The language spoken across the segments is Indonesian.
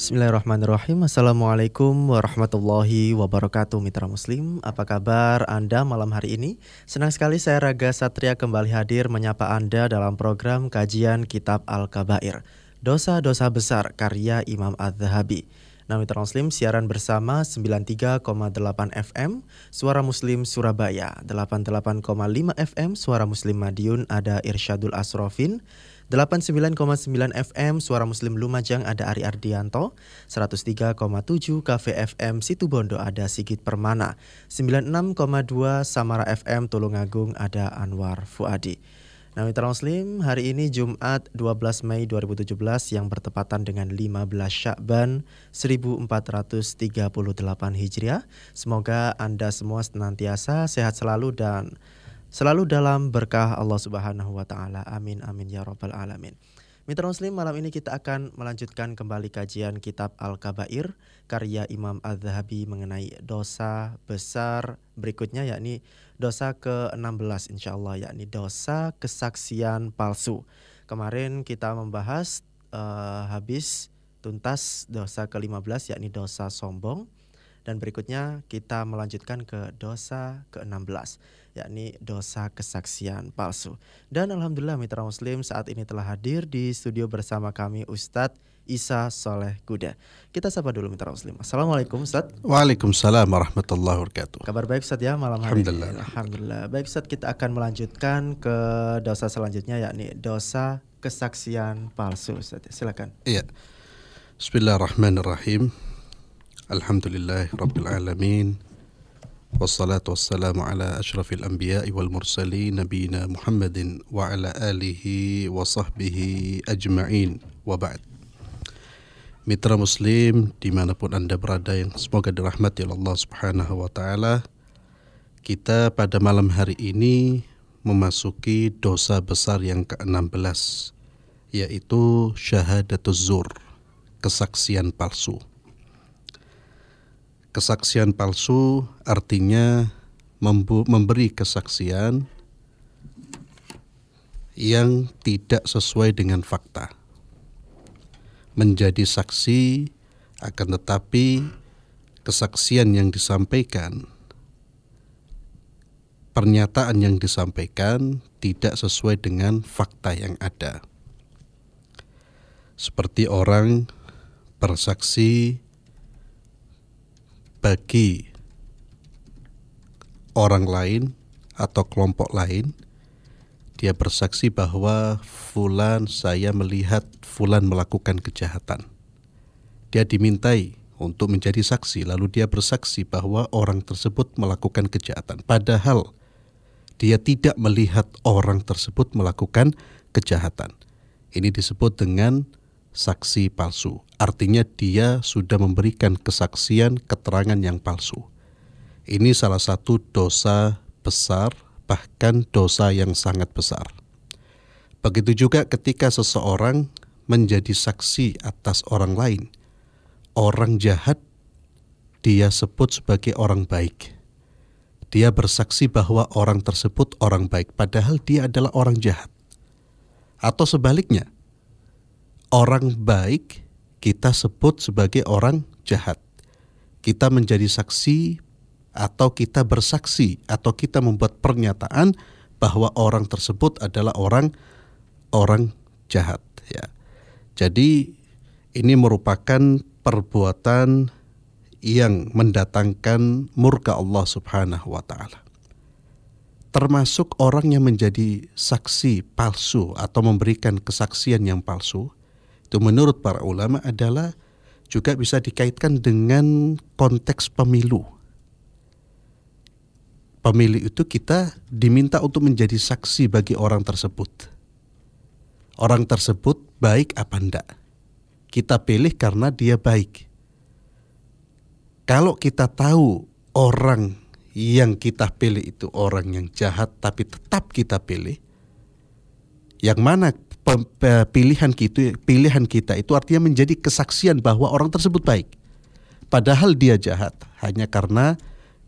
Bismillahirrahmanirrahim. Assalamualaikum warahmatullahi wabarakatuh Mitra Muslim. Apa kabar Anda malam hari ini? Senang sekali saya Raga Satria kembali hadir Menyapa Anda dalam program kajian Kitab Al-Kabair Dosa-dosa besar karya Imam Az-Zahabi. Nah Mitra Muslim siaran bersama 93,8 FM Suara Muslim Surabaya 88,5 FM Suara Muslim Madiun ada Irsyadul Asrofin 89,9 FM Suara Muslim Lumajang ada Ari Ardianto. 103,7 KVFM Situbondo ada Sigit Permana. 96,2 Samara FM Tulungagung ada Anwar Fuadi. Nah Mitra Muslim hari ini Jumat 12 Mei 2017 yang bertepatan dengan 15 Syakban 1438 Hijriah. Semoga Anda semua senantiasa sehat selalu dan selalu dalam berkah Allah Subhanahu wa taala. Amin amin ya rabbal alamin. Mitra Muslim, malam ini kita akan melanjutkan kembali kajian kitab Al-Kabair karya Imam Az-Zahabi mengenai dosa besar berikutnya yakni dosa ke-16 insyaallah yakni dosa kesaksian palsu. Kemarin kita membahas uh, habis tuntas dosa ke-15 yakni dosa sombong dan berikutnya kita melanjutkan ke dosa ke-16 yakni dosa kesaksian palsu. Dan alhamdulillah mitra muslim saat ini telah hadir di studio bersama kami Ustadz Isa Soleh Kuda. Kita sapa dulu mitra muslim. Assalamualaikum Ustadz. Waalaikumsalam warahmatullahi wabarakatuh. Kabar baik Ustadz ya malam hari Alhamdulillah. ini. Alhamdulillah. Baik Ustadz kita akan melanjutkan ke dosa selanjutnya yakni dosa kesaksian palsu Ustadz. Silakan. Iya. Bismillahirrahmanirrahim. Alhamdulillah Rabbil Alamin والصلاة والسلام على أشرف الأنبياء والمرسلين نبينا محمد وعلى آله وصحبه أجمعين وبعد Mitra Muslim dimanapun Anda berada yang semoga dirahmati Allah Subhanahu Wa Taala kita pada malam hari ini memasuki dosa besar yang ke-16 yaitu syahadatuz zur kesaksian palsu Kesaksian palsu artinya memberi kesaksian yang tidak sesuai dengan fakta. Menjadi saksi akan tetapi kesaksian yang disampaikan pernyataan yang disampaikan tidak sesuai dengan fakta yang ada. Seperti orang bersaksi bagi orang lain atau kelompok lain dia bersaksi bahwa fulan saya melihat fulan melakukan kejahatan. Dia dimintai untuk menjadi saksi lalu dia bersaksi bahwa orang tersebut melakukan kejahatan padahal dia tidak melihat orang tersebut melakukan kejahatan. Ini disebut dengan saksi palsu. Artinya dia sudah memberikan kesaksian keterangan yang palsu. Ini salah satu dosa besar, bahkan dosa yang sangat besar. Begitu juga ketika seseorang menjadi saksi atas orang lain. Orang jahat dia sebut sebagai orang baik. Dia bersaksi bahwa orang tersebut orang baik padahal dia adalah orang jahat. Atau sebaliknya, orang baik kita sebut sebagai orang jahat. Kita menjadi saksi atau kita bersaksi atau kita membuat pernyataan bahwa orang tersebut adalah orang orang jahat ya. Jadi ini merupakan perbuatan yang mendatangkan murka Allah Subhanahu wa taala. Termasuk orang yang menjadi saksi palsu atau memberikan kesaksian yang palsu itu menurut para ulama adalah juga bisa dikaitkan dengan konteks pemilu. Pemilu itu kita diminta untuk menjadi saksi bagi orang tersebut. Orang tersebut baik apa enggak? Kita pilih karena dia baik. Kalau kita tahu orang yang kita pilih itu orang yang jahat tapi tetap kita pilih, yang mana pilihan kita pilihan kita itu artinya menjadi kesaksian bahwa orang tersebut baik padahal dia jahat hanya karena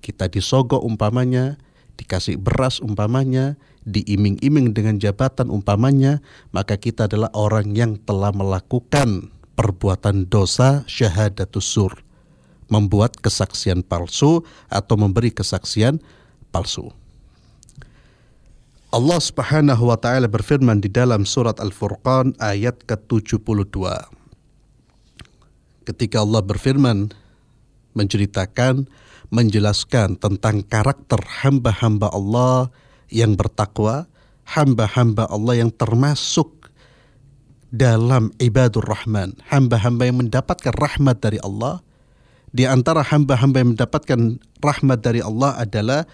kita disogok umpamanya dikasih beras umpamanya diiming-iming dengan jabatan umpamanya maka kita adalah orang yang telah melakukan perbuatan dosa syahadatus sur, membuat kesaksian palsu atau memberi kesaksian palsu. Allah Subhanahu wa taala berfirman di dalam surat Al-Furqan ayat ke-72. Ketika Allah berfirman menceritakan menjelaskan tentang karakter hamba-hamba Allah yang bertakwa, hamba-hamba Allah yang termasuk dalam ibadur rahman, hamba-hamba yang mendapatkan rahmat dari Allah. Di antara hamba-hamba yang mendapatkan rahmat dari Allah adalah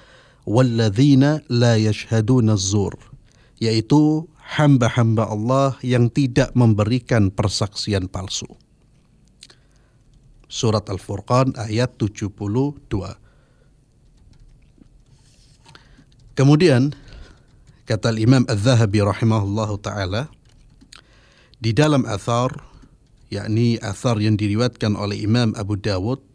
walladzina la yashhaduna zur yaitu hamba-hamba Allah yang tidak memberikan persaksian palsu. Surat Al-Furqan ayat 72. Kemudian kata Imam Az-Zahabi rahimahullahu taala di dalam athar yakni athar yang diriwatkan oleh Imam Abu Dawud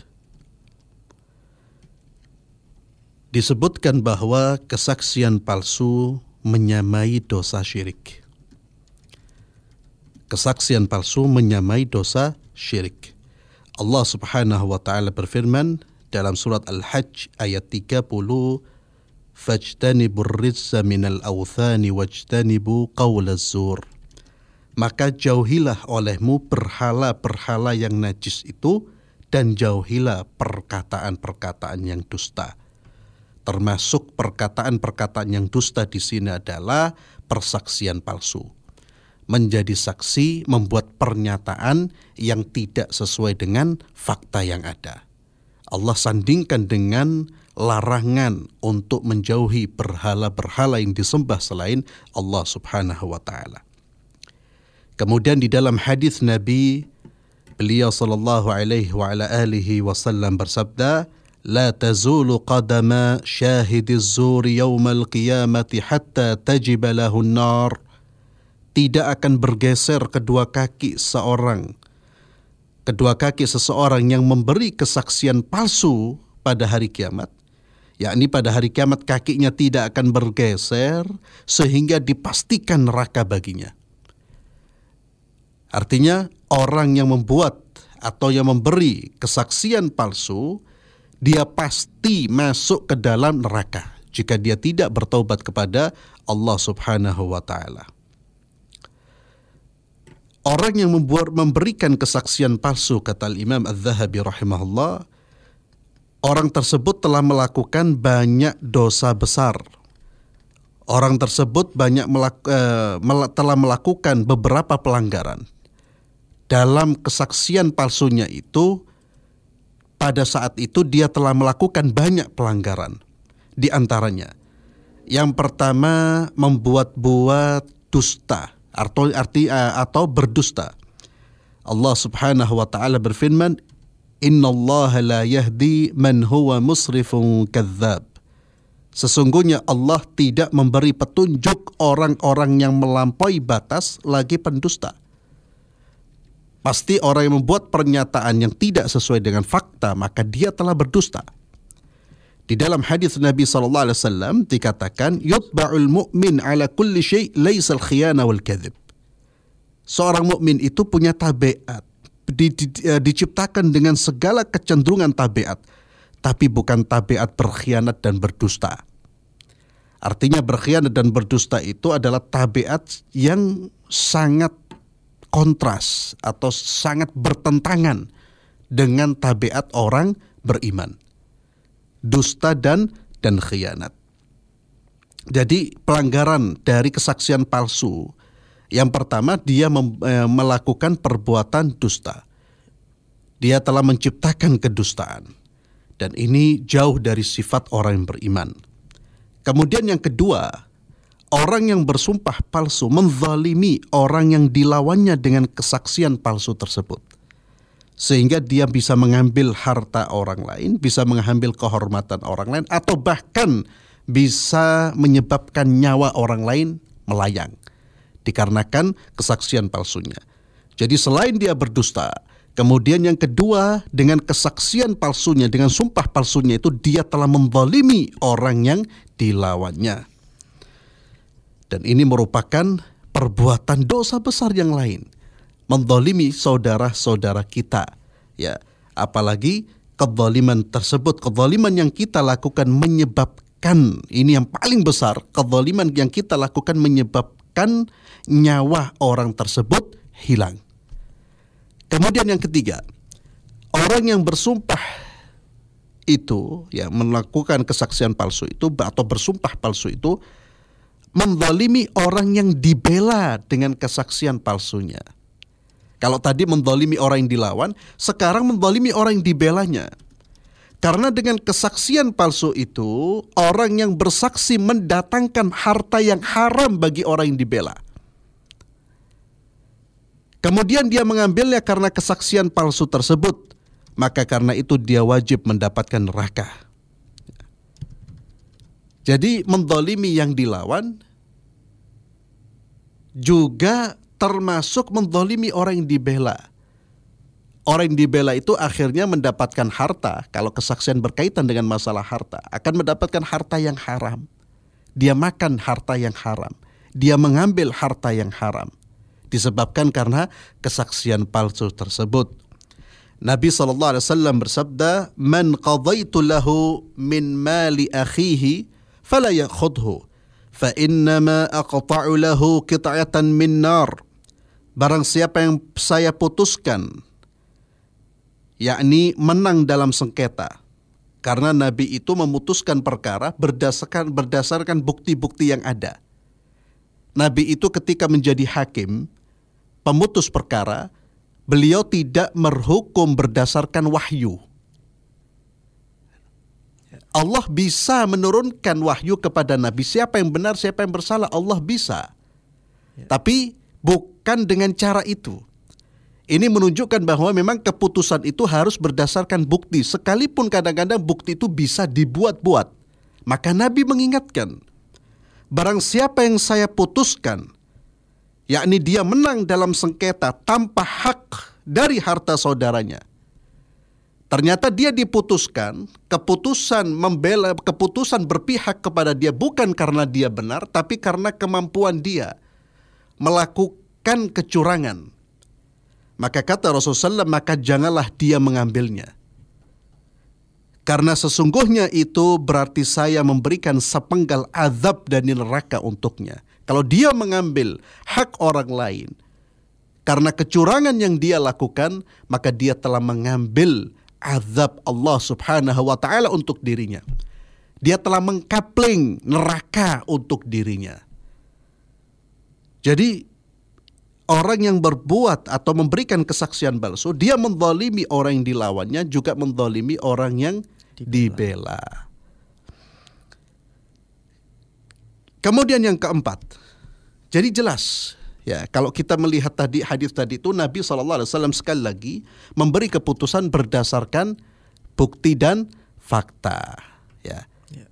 disebutkan bahwa kesaksian palsu menyamai dosa syirik. Kesaksian palsu menyamai dosa syirik. Allah Subhanahu wa taala berfirman dalam surat Al-Hajj ayat 30 Fajtanibur rizza minal awthani wajtanibu qawlaz zur. Maka jauhilah olehmu perhala-perhala yang najis itu dan jauhilah perkataan-perkataan yang dusta termasuk perkataan-perkataan yang dusta di sini adalah persaksian palsu. Menjadi saksi membuat pernyataan yang tidak sesuai dengan fakta yang ada. Allah sandingkan dengan larangan untuk menjauhi berhala-berhala yang disembah selain Allah Subhanahu wa taala. Kemudian di dalam hadis Nabi beliau sallallahu alaihi wa ala alihi wasallam bersabda, لا تزول قدم شاهد الزور يوم القيامة حتى تجب له النار tidak akan bergeser kedua kaki seorang kedua kaki seseorang yang memberi kesaksian palsu pada hari kiamat yakni pada hari kiamat kakinya tidak akan bergeser sehingga dipastikan neraka baginya artinya orang yang membuat atau yang memberi kesaksian palsu dia pasti masuk ke dalam neraka jika dia tidak bertobat kepada Allah Subhanahu wa taala. Orang yang membuat memberikan kesaksian palsu kata Imam Az-Zahabi rahimahullah orang tersebut telah melakukan banyak dosa besar. Orang tersebut banyak melak, uh, telah melakukan beberapa pelanggaran. Dalam kesaksian palsunya itu pada saat itu dia telah melakukan banyak pelanggaran. Di antaranya, yang pertama membuat-buat dusta atau arti eh, atau berdusta. Allah Subhanahu wa taala berfirman, "Innallaha la yahdi man huwa musrifun kadzdzab." Sesungguhnya Allah tidak memberi petunjuk orang-orang yang melampaui batas lagi pendusta. Pasti orang yang membuat pernyataan yang tidak sesuai dengan fakta maka dia telah berdusta. Di dalam hadis Nabi sallallahu alaihi wasallam dikatakan yutba'ul mu'min ala kulli syai' laisa al-khiyana wal kadhib. Seorang mukmin itu punya tabiat di, di, uh, diciptakan dengan segala kecenderungan tabiat tapi bukan tabiat berkhianat dan berdusta. Artinya berkhianat dan berdusta itu adalah tabiat yang sangat kontras atau sangat bertentangan dengan tabiat orang beriman. Dusta dan dan khianat. Jadi pelanggaran dari kesaksian palsu yang pertama dia eh, melakukan perbuatan dusta. Dia telah menciptakan kedustaan. Dan ini jauh dari sifat orang yang beriman. Kemudian yang kedua, orang yang bersumpah palsu menzalimi orang yang dilawannya dengan kesaksian palsu tersebut. Sehingga dia bisa mengambil harta orang lain, bisa mengambil kehormatan orang lain, atau bahkan bisa menyebabkan nyawa orang lain melayang. Dikarenakan kesaksian palsunya. Jadi selain dia berdusta, Kemudian yang kedua dengan kesaksian palsunya, dengan sumpah palsunya itu dia telah membalimi orang yang dilawannya. Dan ini merupakan perbuatan dosa besar yang lain. mendolimi saudara-saudara kita. Ya, apalagi kezaliman tersebut, kezaliman yang kita lakukan menyebabkan ini yang paling besar, kezaliman yang kita lakukan menyebabkan nyawa orang tersebut hilang. Kemudian yang ketiga, orang yang bersumpah itu ya melakukan kesaksian palsu itu atau bersumpah palsu itu mendolimi orang yang dibela dengan kesaksian palsunya. Kalau tadi mendolimi orang yang dilawan, sekarang mendolimi orang yang dibelanya. Karena dengan kesaksian palsu itu, orang yang bersaksi mendatangkan harta yang haram bagi orang yang dibela. Kemudian dia mengambilnya karena kesaksian palsu tersebut, maka karena itu dia wajib mendapatkan neraka. Jadi mendolimi yang dilawan juga termasuk mendolimi orang yang dibela. Orang yang dibela itu akhirnya mendapatkan harta, kalau kesaksian berkaitan dengan masalah harta, akan mendapatkan harta yang haram. Dia makan harta yang haram. Dia mengambil harta yang haram. Disebabkan karena kesaksian palsu tersebut. Nabi SAW bersabda, "Man qadaitu lahu min mali akhihi yakhudhu." fa innama aqta'u lahu qit'atan min nar barang siapa yang saya putuskan yakni menang dalam sengketa. Karena nabi itu memutuskan perkara berdasarkan berdasarkan bukti-bukti yang ada. Nabi itu ketika menjadi hakim pemutus perkara beliau tidak merhukum berdasarkan wahyu Allah bisa menurunkan wahyu kepada Nabi. Siapa yang benar, siapa yang bersalah, Allah bisa. Ya. Tapi bukan dengan cara itu. Ini menunjukkan bahwa memang keputusan itu harus berdasarkan bukti. Sekalipun kadang-kadang bukti itu bisa dibuat-buat. Maka Nabi mengingatkan, barang siapa yang saya putuskan, yakni dia menang dalam sengketa tanpa hak dari harta saudaranya, Ternyata dia diputuskan, keputusan membela, keputusan berpihak kepada dia bukan karena dia benar, tapi karena kemampuan dia melakukan kecurangan. Maka kata Rasulullah maka janganlah dia mengambilnya. Karena sesungguhnya itu berarti saya memberikan sepenggal azab dan neraka untuknya. Kalau dia mengambil hak orang lain, karena kecurangan yang dia lakukan, maka dia telah mengambil azab Allah Subhanahu wa taala untuk dirinya. Dia telah mengkapling neraka untuk dirinya. Jadi orang yang berbuat atau memberikan kesaksian palsu, dia mendolimi orang yang dilawannya, juga mendolimi orang yang dibela. dibela. Kemudian yang keempat, jadi jelas Ya, kalau kita melihat tadi hadis tadi itu Nabi SAW sekali lagi memberi keputusan berdasarkan bukti dan fakta. Ya. ya.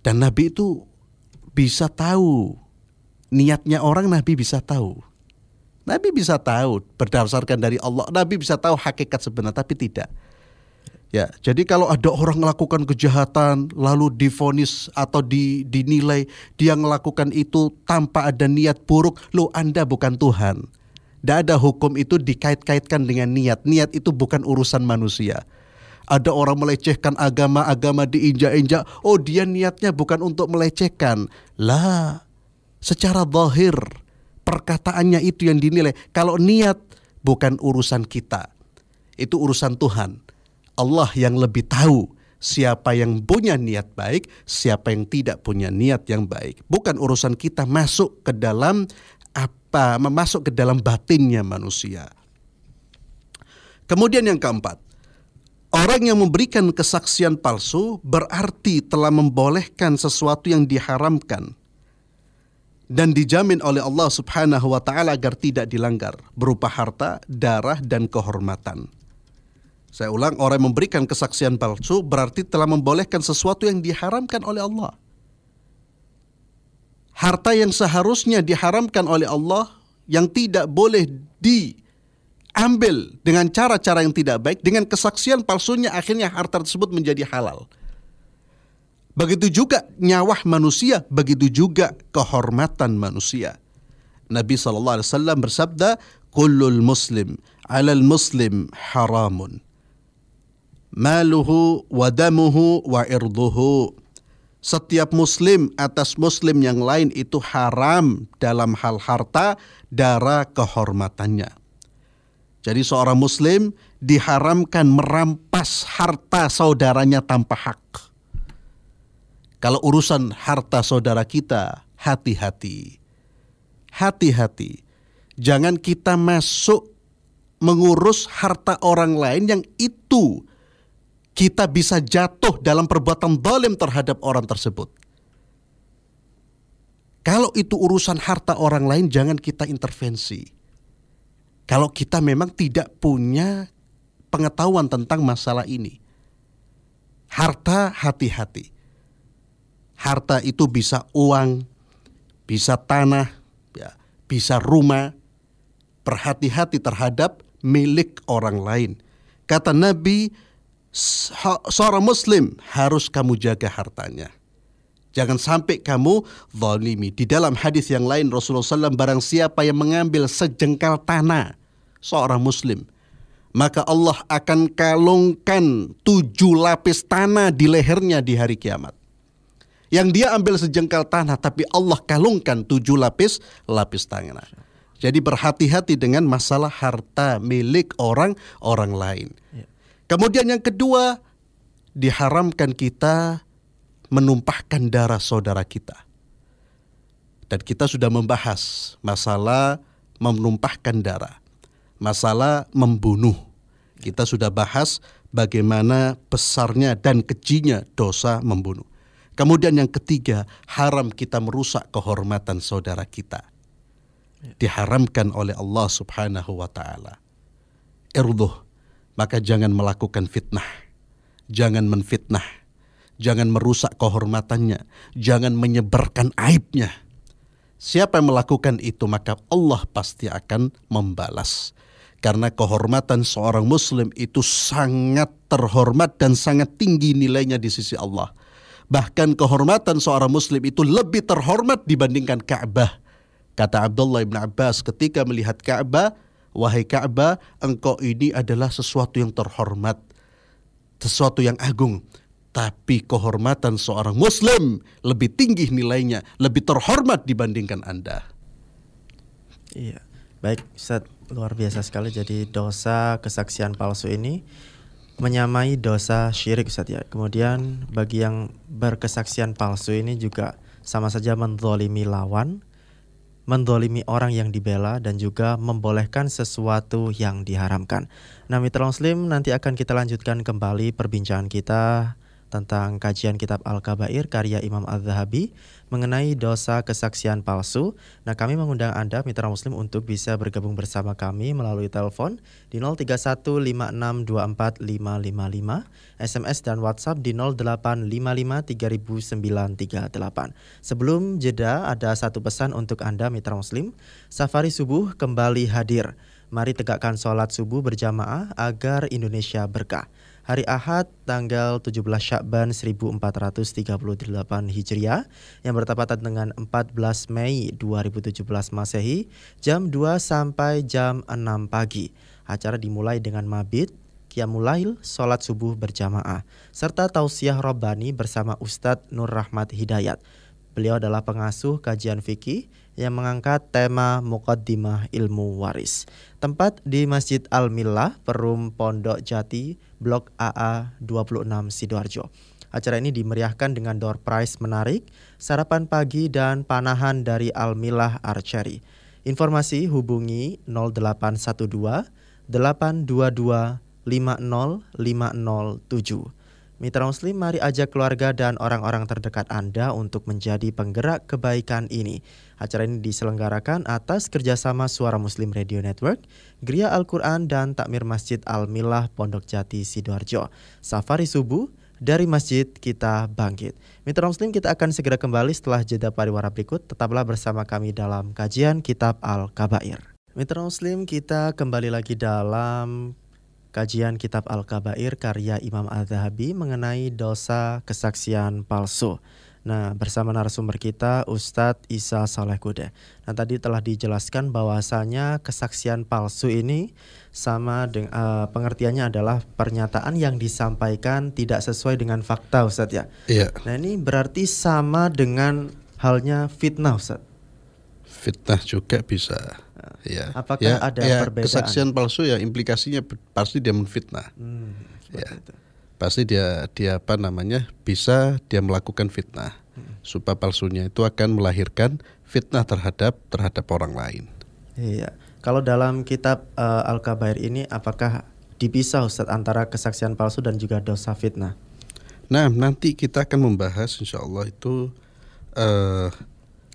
Dan Nabi itu bisa tahu niatnya orang Nabi bisa tahu. Nabi bisa tahu berdasarkan dari Allah. Nabi bisa tahu hakikat sebenarnya tapi tidak. Ya, jadi kalau ada orang melakukan kejahatan lalu difonis atau di, dinilai dia melakukan itu tanpa ada niat buruk, lo Anda bukan Tuhan. Tidak ada hukum itu dikait-kaitkan dengan niat. Niat itu bukan urusan manusia. Ada orang melecehkan agama, agama diinjak-injak. Oh dia niatnya bukan untuk melecehkan. Lah, secara zahir perkataannya itu yang dinilai. Kalau niat bukan urusan kita. Itu urusan Tuhan. Allah yang lebih tahu siapa yang punya niat baik, siapa yang tidak punya niat yang baik. Bukan urusan kita masuk ke dalam apa, masuk ke dalam batinnya manusia. Kemudian yang keempat, orang yang memberikan kesaksian palsu berarti telah membolehkan sesuatu yang diharamkan dan dijamin oleh Allah Subhanahu wa taala agar tidak dilanggar berupa harta, darah dan kehormatan. Saya ulang, orang yang memberikan kesaksian palsu berarti telah membolehkan sesuatu yang diharamkan oleh Allah. Harta yang seharusnya diharamkan oleh Allah yang tidak boleh diambil dengan cara-cara yang tidak baik, dengan kesaksian palsunya akhirnya harta tersebut menjadi halal. Begitu juga nyawa manusia, begitu juga kehormatan manusia. Nabi SAW bersabda, kullul muslim 'alal muslim haramun maluhu wa damuhu wa irduhu setiap muslim atas muslim yang lain itu haram dalam hal harta, darah, kehormatannya. Jadi seorang muslim diharamkan merampas harta saudaranya tanpa hak. Kalau urusan harta saudara kita, hati-hati. Hati-hati. Jangan kita masuk mengurus harta orang lain yang itu kita bisa jatuh dalam perbuatan zalim terhadap orang tersebut. Kalau itu urusan harta orang lain jangan kita intervensi. Kalau kita memang tidak punya pengetahuan tentang masalah ini. Harta hati-hati. Harta itu bisa uang, bisa tanah, ya, bisa rumah. Berhati-hati terhadap milik orang lain. Kata Nabi, seorang muslim harus kamu jaga hartanya. Jangan sampai kamu zalimi. Di dalam hadis yang lain Rasulullah SAW barang siapa yang mengambil sejengkal tanah seorang muslim. Maka Allah akan kalungkan tujuh lapis tanah di lehernya di hari kiamat. Yang dia ambil sejengkal tanah tapi Allah kalungkan tujuh lapis lapis tanah. Jadi berhati-hati dengan masalah harta milik orang orang lain. Ya. Kemudian yang kedua, diharamkan kita menumpahkan darah saudara kita. Dan kita sudah membahas masalah menumpahkan darah, masalah membunuh. Kita sudah bahas bagaimana besarnya dan kejinya dosa membunuh. Kemudian yang ketiga, haram kita merusak kehormatan saudara kita. Diharamkan oleh Allah Subhanahu wa taala. Irduh maka jangan melakukan fitnah. Jangan menfitnah. Jangan merusak kehormatannya. Jangan menyebarkan aibnya. Siapa yang melakukan itu maka Allah pasti akan membalas. Karena kehormatan seorang muslim itu sangat terhormat dan sangat tinggi nilainya di sisi Allah. Bahkan kehormatan seorang muslim itu lebih terhormat dibandingkan Ka'bah. Kata Abdullah bin Abbas ketika melihat Ka'bah, Wahai Ka'bah, engkau ini adalah sesuatu yang terhormat, sesuatu yang agung. Tapi kehormatan seorang muslim lebih tinggi nilainya, lebih terhormat dibandingkan Anda. Iya. Baik, Ustaz, luar biasa sekali jadi dosa kesaksian palsu ini menyamai dosa syirik Ustaz ya. Kemudian bagi yang berkesaksian palsu ini juga sama saja menzolimi lawan mendolimi orang yang dibela dan juga membolehkan sesuatu yang diharamkan. Nah Mitra Muslim nanti akan kita lanjutkan kembali perbincangan kita tentang kajian kitab Al-Kabair karya Imam Az-Zahabi mengenai dosa kesaksian palsu. Nah, kami mengundang Anda mitra muslim untuk bisa bergabung bersama kami melalui telepon di 0315624555, SMS dan WhatsApp di 0855300938. Sebelum jeda ada satu pesan untuk Anda mitra muslim. Safari subuh kembali hadir. Mari tegakkan sholat subuh berjamaah agar Indonesia berkah hari Ahad tanggal 17 Syakban 1438 Hijriah yang bertepatan dengan 14 Mei 2017 Masehi jam 2 sampai jam 6 pagi. Acara dimulai dengan mabit, Qiyamulail, sholat subuh berjamaah, serta tausiah Robbani bersama Ustadz Nur Rahmat Hidayat. Beliau adalah pengasuh kajian fikih yang mengangkat tema Muqaddimah Ilmu Waris. Tempat di Masjid Al-Millah, Perum Pondok Jati, Blok AA 26 Sidoarjo. Acara ini dimeriahkan dengan door prize menarik, sarapan pagi dan panahan dari Al-Millah Archery. Informasi hubungi 0812 822 50507. Mitra Muslim, mari ajak keluarga dan orang-orang terdekat Anda untuk menjadi penggerak kebaikan ini. Acara ini diselenggarakan atas kerjasama Suara Muslim Radio Network, Gria Al-Quran, dan Takmir Masjid Al-Milah Pondok Jati, Sidoarjo. Safari Subuh, dari Masjid Kita Bangkit. Mitra Muslim kita akan segera kembali setelah jeda pariwara berikut. Tetaplah bersama kami dalam kajian Kitab Al-Kabair. Mitra Muslim kita kembali lagi dalam kajian kitab Al-Kabair karya Imam Al-Zahabi mengenai dosa kesaksian palsu. Nah, bersama narasumber kita Ustadz Isa Saleh Kude. Nah, tadi telah dijelaskan bahwasanya kesaksian palsu ini sama dengan uh, pengertiannya adalah pernyataan yang disampaikan tidak sesuai dengan fakta, Ustadz ya. Iya. Nah, ini berarti sama dengan halnya fitnah, Ustadz. Fitnah juga bisa. Ya. Apakah ya, ada ya, perbedaan? Kesaksian palsu ya implikasinya pasti dia menfitnah. Hmm, Ya. itu. Pasti dia dia apa namanya bisa dia melakukan fitnah. Sumpah palsunya itu akan melahirkan fitnah terhadap terhadap orang lain. Iya. Kalau dalam kitab uh, Al-Kabair ini apakah dipisah Ustadz antara kesaksian palsu dan juga dosa fitnah? Nah nanti kita akan membahas insya Allah itu eh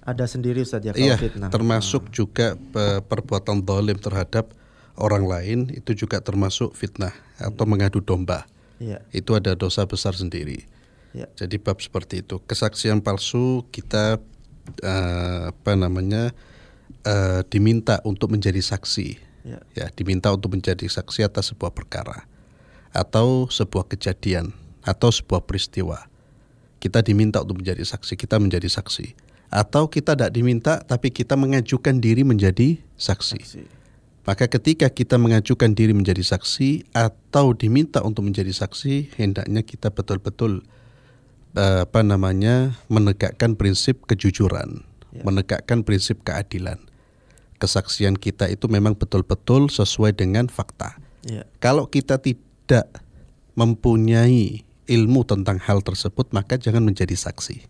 Ada sendiri Ustadz ya kalau iya fitnah. termasuk juga pe- perbuatan dolim terhadap orang lain itu juga termasuk fitnah atau mengadu domba. Iya. Itu ada dosa besar sendiri. Iya. Jadi bab seperti itu. Kesaksian palsu kita eh, apa namanya eh, diminta untuk menjadi saksi. Iya. Ya, diminta untuk menjadi saksi atas sebuah perkara atau sebuah kejadian atau sebuah peristiwa. Kita diminta untuk menjadi saksi, kita menjadi saksi. Atau kita tidak diminta tapi kita mengajukan diri menjadi saksi. Saksi. Maka ketika kita mengajukan diri menjadi saksi atau diminta untuk menjadi saksi, hendaknya kita betul-betul eh, apa namanya menegakkan prinsip kejujuran, Ya. menegakkan prinsip keadilan. Kesaksian kita itu memang betul-betul sesuai dengan fakta. Iya. Kalau kita tidak mempunyai ilmu tentang hal tersebut, maka jangan menjadi saksi.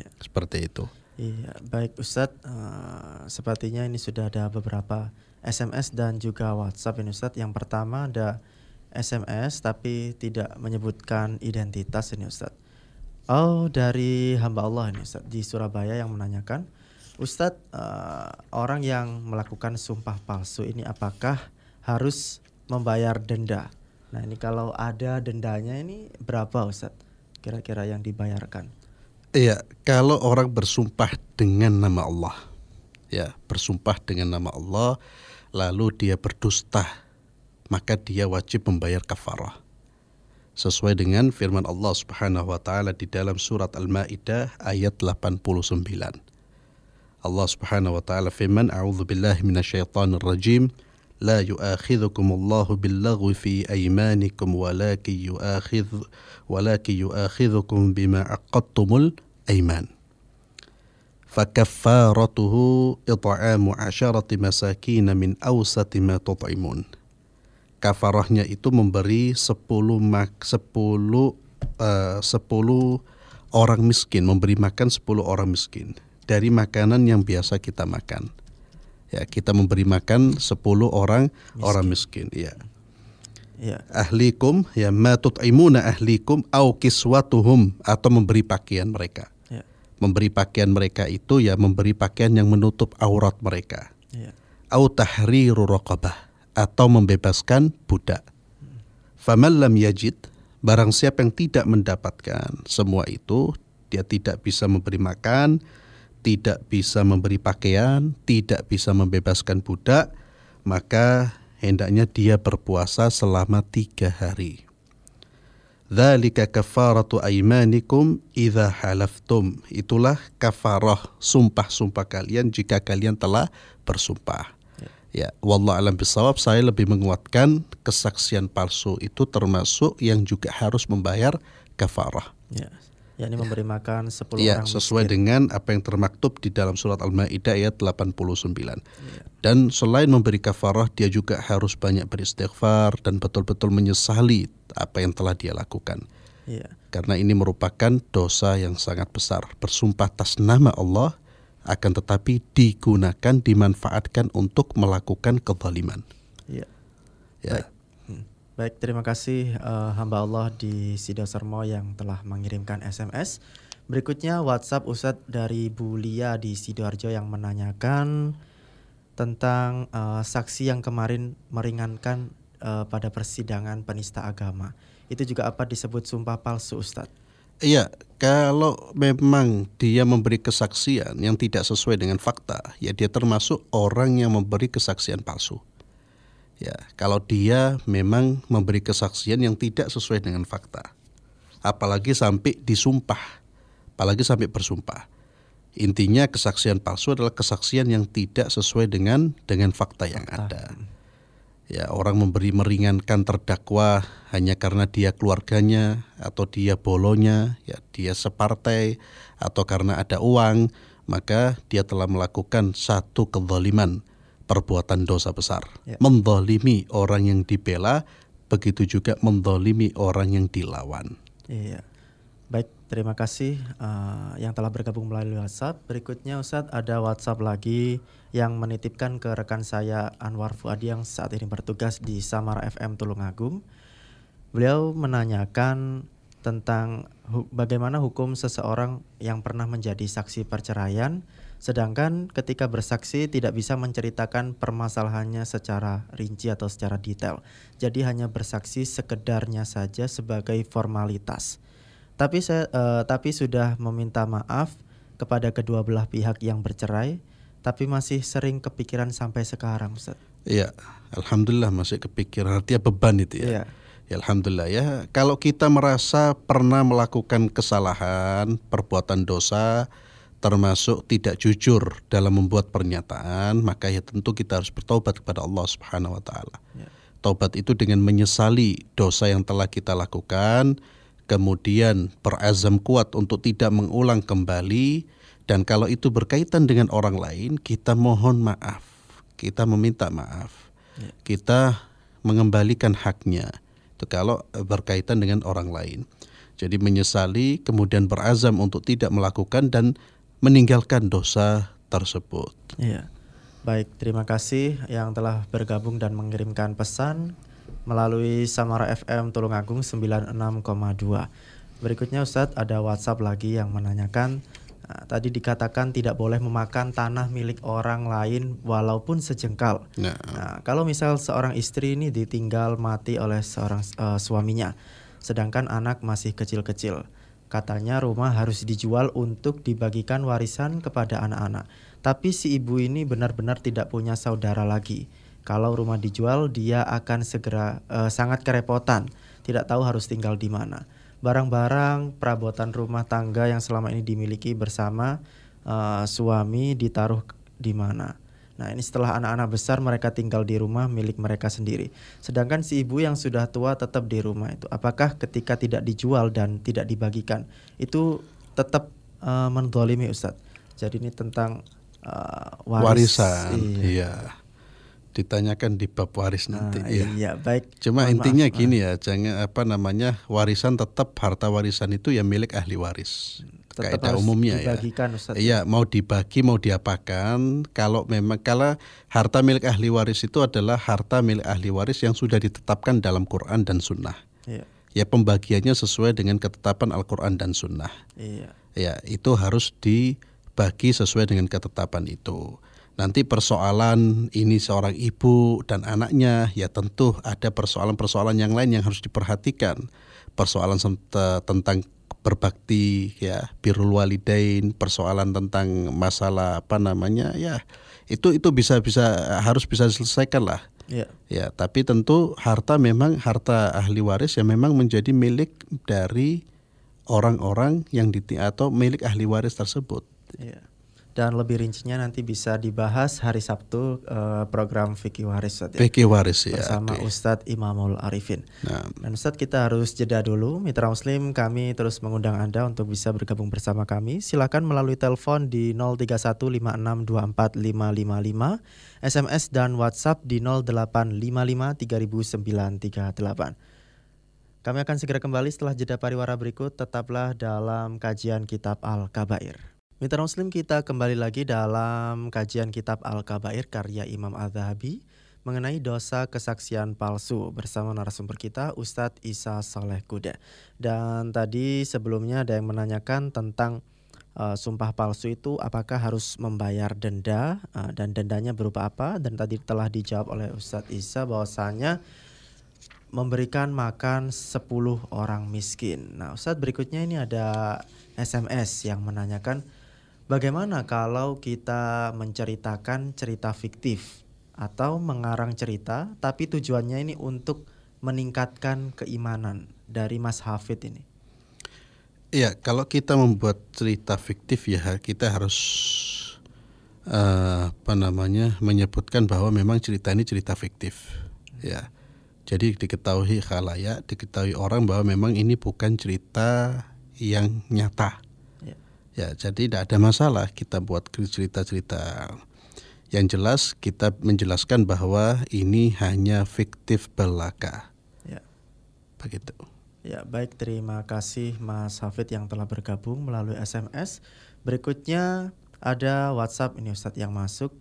Ya. Seperti itu. Iya, baik Ustadz. eh, sepertinya ini sudah ada beberapa SMS dan juga WhatsApp ini Ustadz. Yang pertama ada SMS tapi tidak menyebutkan identitas ini Ustadz. Oh dari hamba Allah ini Ustadz di Surabaya yang menanyakan, Ustadz eh, orang yang melakukan sumpah palsu ini apakah harus membayar denda? Nah ini kalau ada dendanya ini berapa Ustadz? Kira-kira yang dibayarkan? Iya, kalau orang bersumpah dengan nama Allah, ya bersumpah dengan nama Allah, lalu dia berdusta, maka dia wajib membayar kafarah. Sesuai dengan firman Allah Subhanahu wa taala di dalam surat Al-Maidah ayat 89. Allah Subhanahu wa taala firman, "A'udzu billahi minasyaitonir rajim." لا يؤاخذكم الله باللغو في أيمانكم ولكن يؤاخذ ولكن يؤاخذكم بما عقدتم الأيمان فكفارته إطعام عشرة مساكين من أوسط ما تطعمون kafarahnya itu memberi 10 mak 10 eh, 10 orang miskin memberi makan 10 orang miskin dari makanan yang biasa kita makan ya kita memberi makan 10 orang orang miskin ya Iya. ahlikum ya ma tut'imuna ahlikum au kiswatuhum atau memberi pakaian mereka Ya. memberi pakaian mereka itu ya memberi pakaian yang menutup aurat mereka Iya. au tahriru raqabah atau membebaskan budak. Faman lam yajid barang siapa yang tidak mendapatkan semua itu dia tidak bisa memberi makan, tidak bisa memberi pakaian, tidak bisa membebaskan budak, maka hendaknya dia berpuasa selama tiga hari. Dzalika kafaratu aimanikum idza halaftum. Itulah kafarah sumpah-sumpah kalian jika kalian telah bersumpah. Ya, wallah alam bisawab saya lebih menguatkan kesaksian palsu itu termasuk yang juga harus membayar kafarah. Ya. Ya ini memberi makan 10 Ya, orang sesuai miskin. dengan apa yang termaktub di dalam surat Al-Maidah ayat 89. Dan selain memberi kafarah, dia juga harus banyak beristighfar dan betul-betul menyesali apa yang telah dia lakukan. Iya. Karena ini merupakan dosa yang sangat besar. Bersumpah atas nama Allah akan tetapi digunakan dimanfaatkan untuk melakukan kezaliman. Iya. Ya. Hmm. Baik, terima kasih eh, hamba Allah di Sido Sermo yang telah mengirimkan SMS. Berikutnya WhatsApp Ustadz dari Bu Lia di Sidoarjo yang menanyakan tentang eh, saksi yang kemarin meringankan eh, pada persidangan penista agama. Itu juga apa disebut sumpah palsu Ustadz? Iya, kalau memang dia memberi kesaksian yang tidak sesuai dengan fakta, ya dia termasuk orang yang memberi kesaksian palsu. Ya, kalau dia memang memberi kesaksian yang tidak sesuai dengan fakta, apalagi sampai disumpah apalagi sampai bersumpah. Intinya kesaksian palsu adalah kesaksian yang tidak sesuai dengan dengan fakta yang ada. Ya, orang memberi meringankan terdakwa hanya karena dia keluarganya atau dia bolonya, ya dia separtai atau karena ada uang, maka dia telah melakukan satu kezaliman, perbuatan dosa besar. Ya. Mendolimi orang yang dibela, begitu juga mendolimi orang yang dilawan. Iya. Baik, terima kasih uh, yang telah bergabung melalui WhatsApp. Berikutnya Ustadz ada WhatsApp lagi yang menitipkan ke rekan saya Anwar Fuadi yang saat ini bertugas di Samara FM Tulungagung. Beliau menanyakan tentang hu bagaimana hukum seseorang yang pernah menjadi saksi perceraian sedangkan ketika bersaksi tidak bisa menceritakan permasalahannya secara rinci atau secara detail. Jadi hanya bersaksi sekedarnya saja sebagai formalitas. Tapi saya uh, tapi sudah meminta maaf kepada kedua belah pihak yang bercerai, tapi masih sering kepikiran sampai sekarang, Ustaz. Iya, alhamdulillah masih kepikiran artinya beban itu ya. Iya. Ya, alhamdulillah ya. Kalau kita merasa pernah melakukan kesalahan, perbuatan dosa, termasuk tidak jujur dalam membuat pernyataan, maka ya tentu kita harus bertobat kepada Allah Subhanahu wa taala. Ya. Taubat itu dengan menyesali dosa yang telah kita lakukan, kemudian berazam kuat untuk tidak mengulang kembali dan kalau itu berkaitan dengan orang lain kita mohon maaf kita meminta maaf ya. kita mengembalikan haknya itu kalau berkaitan dengan orang lain jadi menyesali kemudian berazam untuk tidak melakukan dan meninggalkan dosa tersebut ya. baik terima kasih yang telah bergabung dan mengirimkan pesan melalui Samara FM Tulungagung 96,2. Berikutnya Ustadz ada WhatsApp lagi yang menanyakan Nah, tadi dikatakan tidak boleh memakan tanah milik orang lain walaupun sejengkal. Nah, nah kalau misal seorang istri ini ditinggal mati oleh seorang uh, suaminya, sedangkan anak masih kecil-kecil, katanya rumah harus dijual untuk dibagikan warisan kepada anak-anak. Tapi si ibu ini benar-benar tidak punya saudara lagi. Kalau rumah dijual, dia akan segera uh, sangat kerepotan, tidak tahu harus tinggal di mana. Barang-barang perabotan rumah tangga yang selama ini dimiliki bersama uh, suami ditaruh di mana. Nah, ini setelah anak-anak besar mereka tinggal di rumah milik mereka sendiri. Sedangkan si ibu yang sudah tua tetap di rumah itu. Apakah ketika tidak dijual dan tidak dibagikan itu tetap uh, mendolimi Ustadz? Jadi ini tentang uh, waris, warisan. Iya. iya ditanyakan di bab waris nanti ah, ya. Iya, baik. Cuma Mohon intinya maaf. gini ya, jangan apa namanya warisan tetap harta warisan itu ya milik ahli waris. Tetap Kaidah umumnya ya. Ustaz. Iya, mau dibagi mau diapakan. Kalau memang kalau harta milik ahli waris itu adalah harta milik ahli waris yang sudah ditetapkan dalam Quran dan Sunnah. Iya. Ya pembagiannya sesuai dengan ketetapan Al-Quran dan Sunnah. Iya. Ya itu harus dibagi sesuai dengan ketetapan itu nanti persoalan ini seorang ibu dan anaknya ya tentu ada persoalan-persoalan yang lain yang harus diperhatikan persoalan tentang berbakti ya birrul walidain persoalan tentang masalah apa namanya ya itu itu bisa bisa harus bisa diselesaikan lah. Ya. ya tapi tentu harta memang harta ahli waris yang memang menjadi milik dari orang-orang yang di atau milik ahli waris tersebut. Ya dan lebih rincinya nanti bisa dibahas hari Sabtu uh, program Fikih Waris ya. Fikih Waris ya bersama okay. Ustadz Imamul Arifin. Nah. Dan Ustadz kita harus jeda dulu. Mitra Muslim kami terus mengundang Anda untuk bisa bergabung bersama kami. Silakan melalui telepon di 0315624555, SMS dan WhatsApp di 0855300938. Kami akan segera kembali setelah jeda pariwara berikut. Tetaplah dalam kajian kitab Al-Kabair. Mitra Muslim kita kembali lagi dalam kajian kitab Al-Kabair karya Imam Az-Zahabi mengenai dosa kesaksian palsu bersama narasumber kita Ustadz Isa Saleh Kuda. Dan tadi sebelumnya ada yang menanyakan tentang uh, sumpah palsu itu apakah harus membayar denda uh, dan dendanya berupa apa dan tadi telah dijawab oleh Ustadz Isa bahwasanya memberikan makan 10 orang miskin. Nah, Ustadz berikutnya ini ada SMS yang menanyakan Bagaimana kalau kita menceritakan cerita fiktif atau mengarang cerita tapi tujuannya ini untuk meningkatkan keimanan dari Mas Hafid ini? Ya, kalau kita membuat cerita fiktif ya kita harus uh, apa namanya menyebutkan bahwa memang cerita ini cerita fiktif. Ya. Jadi diketahui khalayak, diketahui orang bahwa memang ini bukan cerita yang nyata. Ya, jadi tidak ada masalah kita buat cerita-cerita. Yang jelas kita menjelaskan bahwa ini hanya fiktif belaka. Ya. Begitu. Ya, baik terima kasih Mas Hafid yang telah bergabung melalui SMS. Berikutnya ada WhatsApp ini Ustadz yang masuk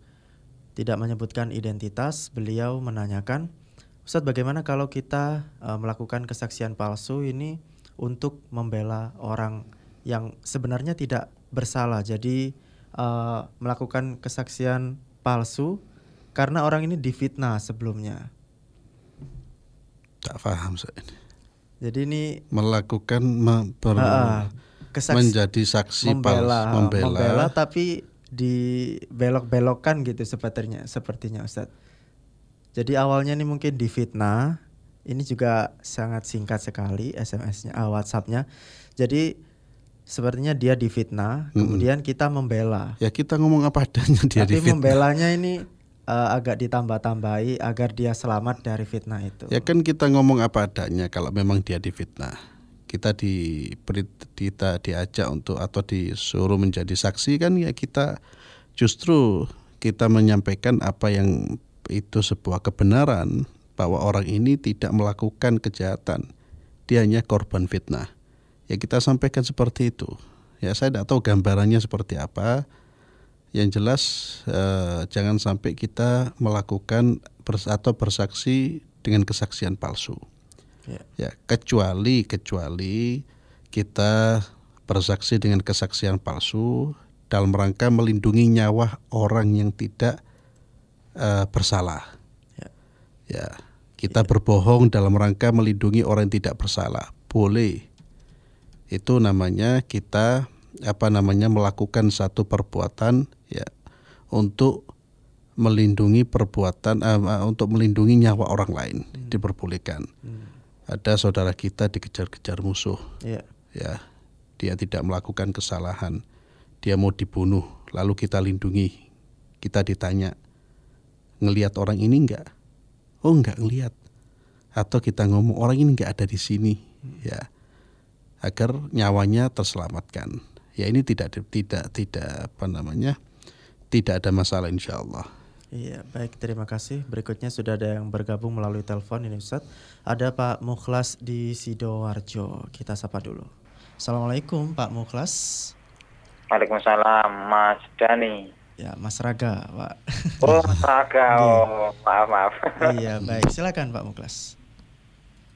tidak menyebutkan identitas. Beliau menanyakan, Ustadz bagaimana kalau kita uh, melakukan kesaksian palsu ini untuk membela orang yang sebenarnya tidak bersalah. Jadi uh, melakukan kesaksian palsu karena orang ini difitnah sebelumnya. Tak paham saya ini. Jadi ini melakukan me, ber, uh, kesaks, menjadi saksi membela, membela, membela tapi dibelok-belokkan gitu sepertinya sepertinya Ustadz. Jadi awalnya ini mungkin difitnah, ini juga sangat singkat sekali SMS-nya, uh, WhatsApp-nya. Jadi sepertinya dia difitnah, hmm. kemudian kita membela. Ya kita ngomong apa adanya dia Tapi difitnah. membelanya ini uh, agak ditambah-tambahi agar dia selamat dari fitnah itu. Ya kan kita ngomong apa adanya kalau memang dia difitnah. Kita di kita diajak untuk atau disuruh menjadi saksi kan ya kita justru kita menyampaikan apa yang itu sebuah kebenaran bahwa orang ini tidak melakukan kejahatan. Dia hanya korban fitnah. Ya kita sampaikan seperti itu. Ya saya tidak tahu gambarannya seperti apa yang jelas eh, jangan sampai kita melakukan bers atau bersaksi dengan kesaksian palsu. Ya. ya, kecuali kecuali kita bersaksi dengan kesaksian palsu dalam rangka melindungi nyawa orang yang tidak uh, bersalah. Ya. ya, kita ya. berbohong dalam rangka melindungi orang yang tidak bersalah. Boleh. Itu namanya kita apa namanya melakukan satu perbuatan ya untuk melindungi perbuatan uh, untuk melindungi nyawa orang lain hmm. diperbolehkan. Hmm. Ada saudara kita dikejar-kejar musuh, yeah. ya dia tidak melakukan kesalahan, dia mau dibunuh, lalu kita lindungi, kita ditanya ngelihat orang ini enggak? Oh enggak ngelihat. Atau kita ngomong orang ini enggak ada di sini, hmm. ya agar nyawanya terselamatkan. Ya ini tidak tidak tidak apa namanya tidak ada masalah insya Allah. Iya, baik terima kasih. Berikutnya sudah ada yang bergabung melalui telepon ini Ustaz. Ada Pak Mukhlas di Sidoarjo. Kita sapa dulu. Assalamualaikum Pak Mukhlas. Waalaikumsalam Mas Dani. Ya, Mas Raga, Pak. Oh, Mas Raga. Oh, maaf, maaf. iya, baik. Silakan Pak Mukhlas.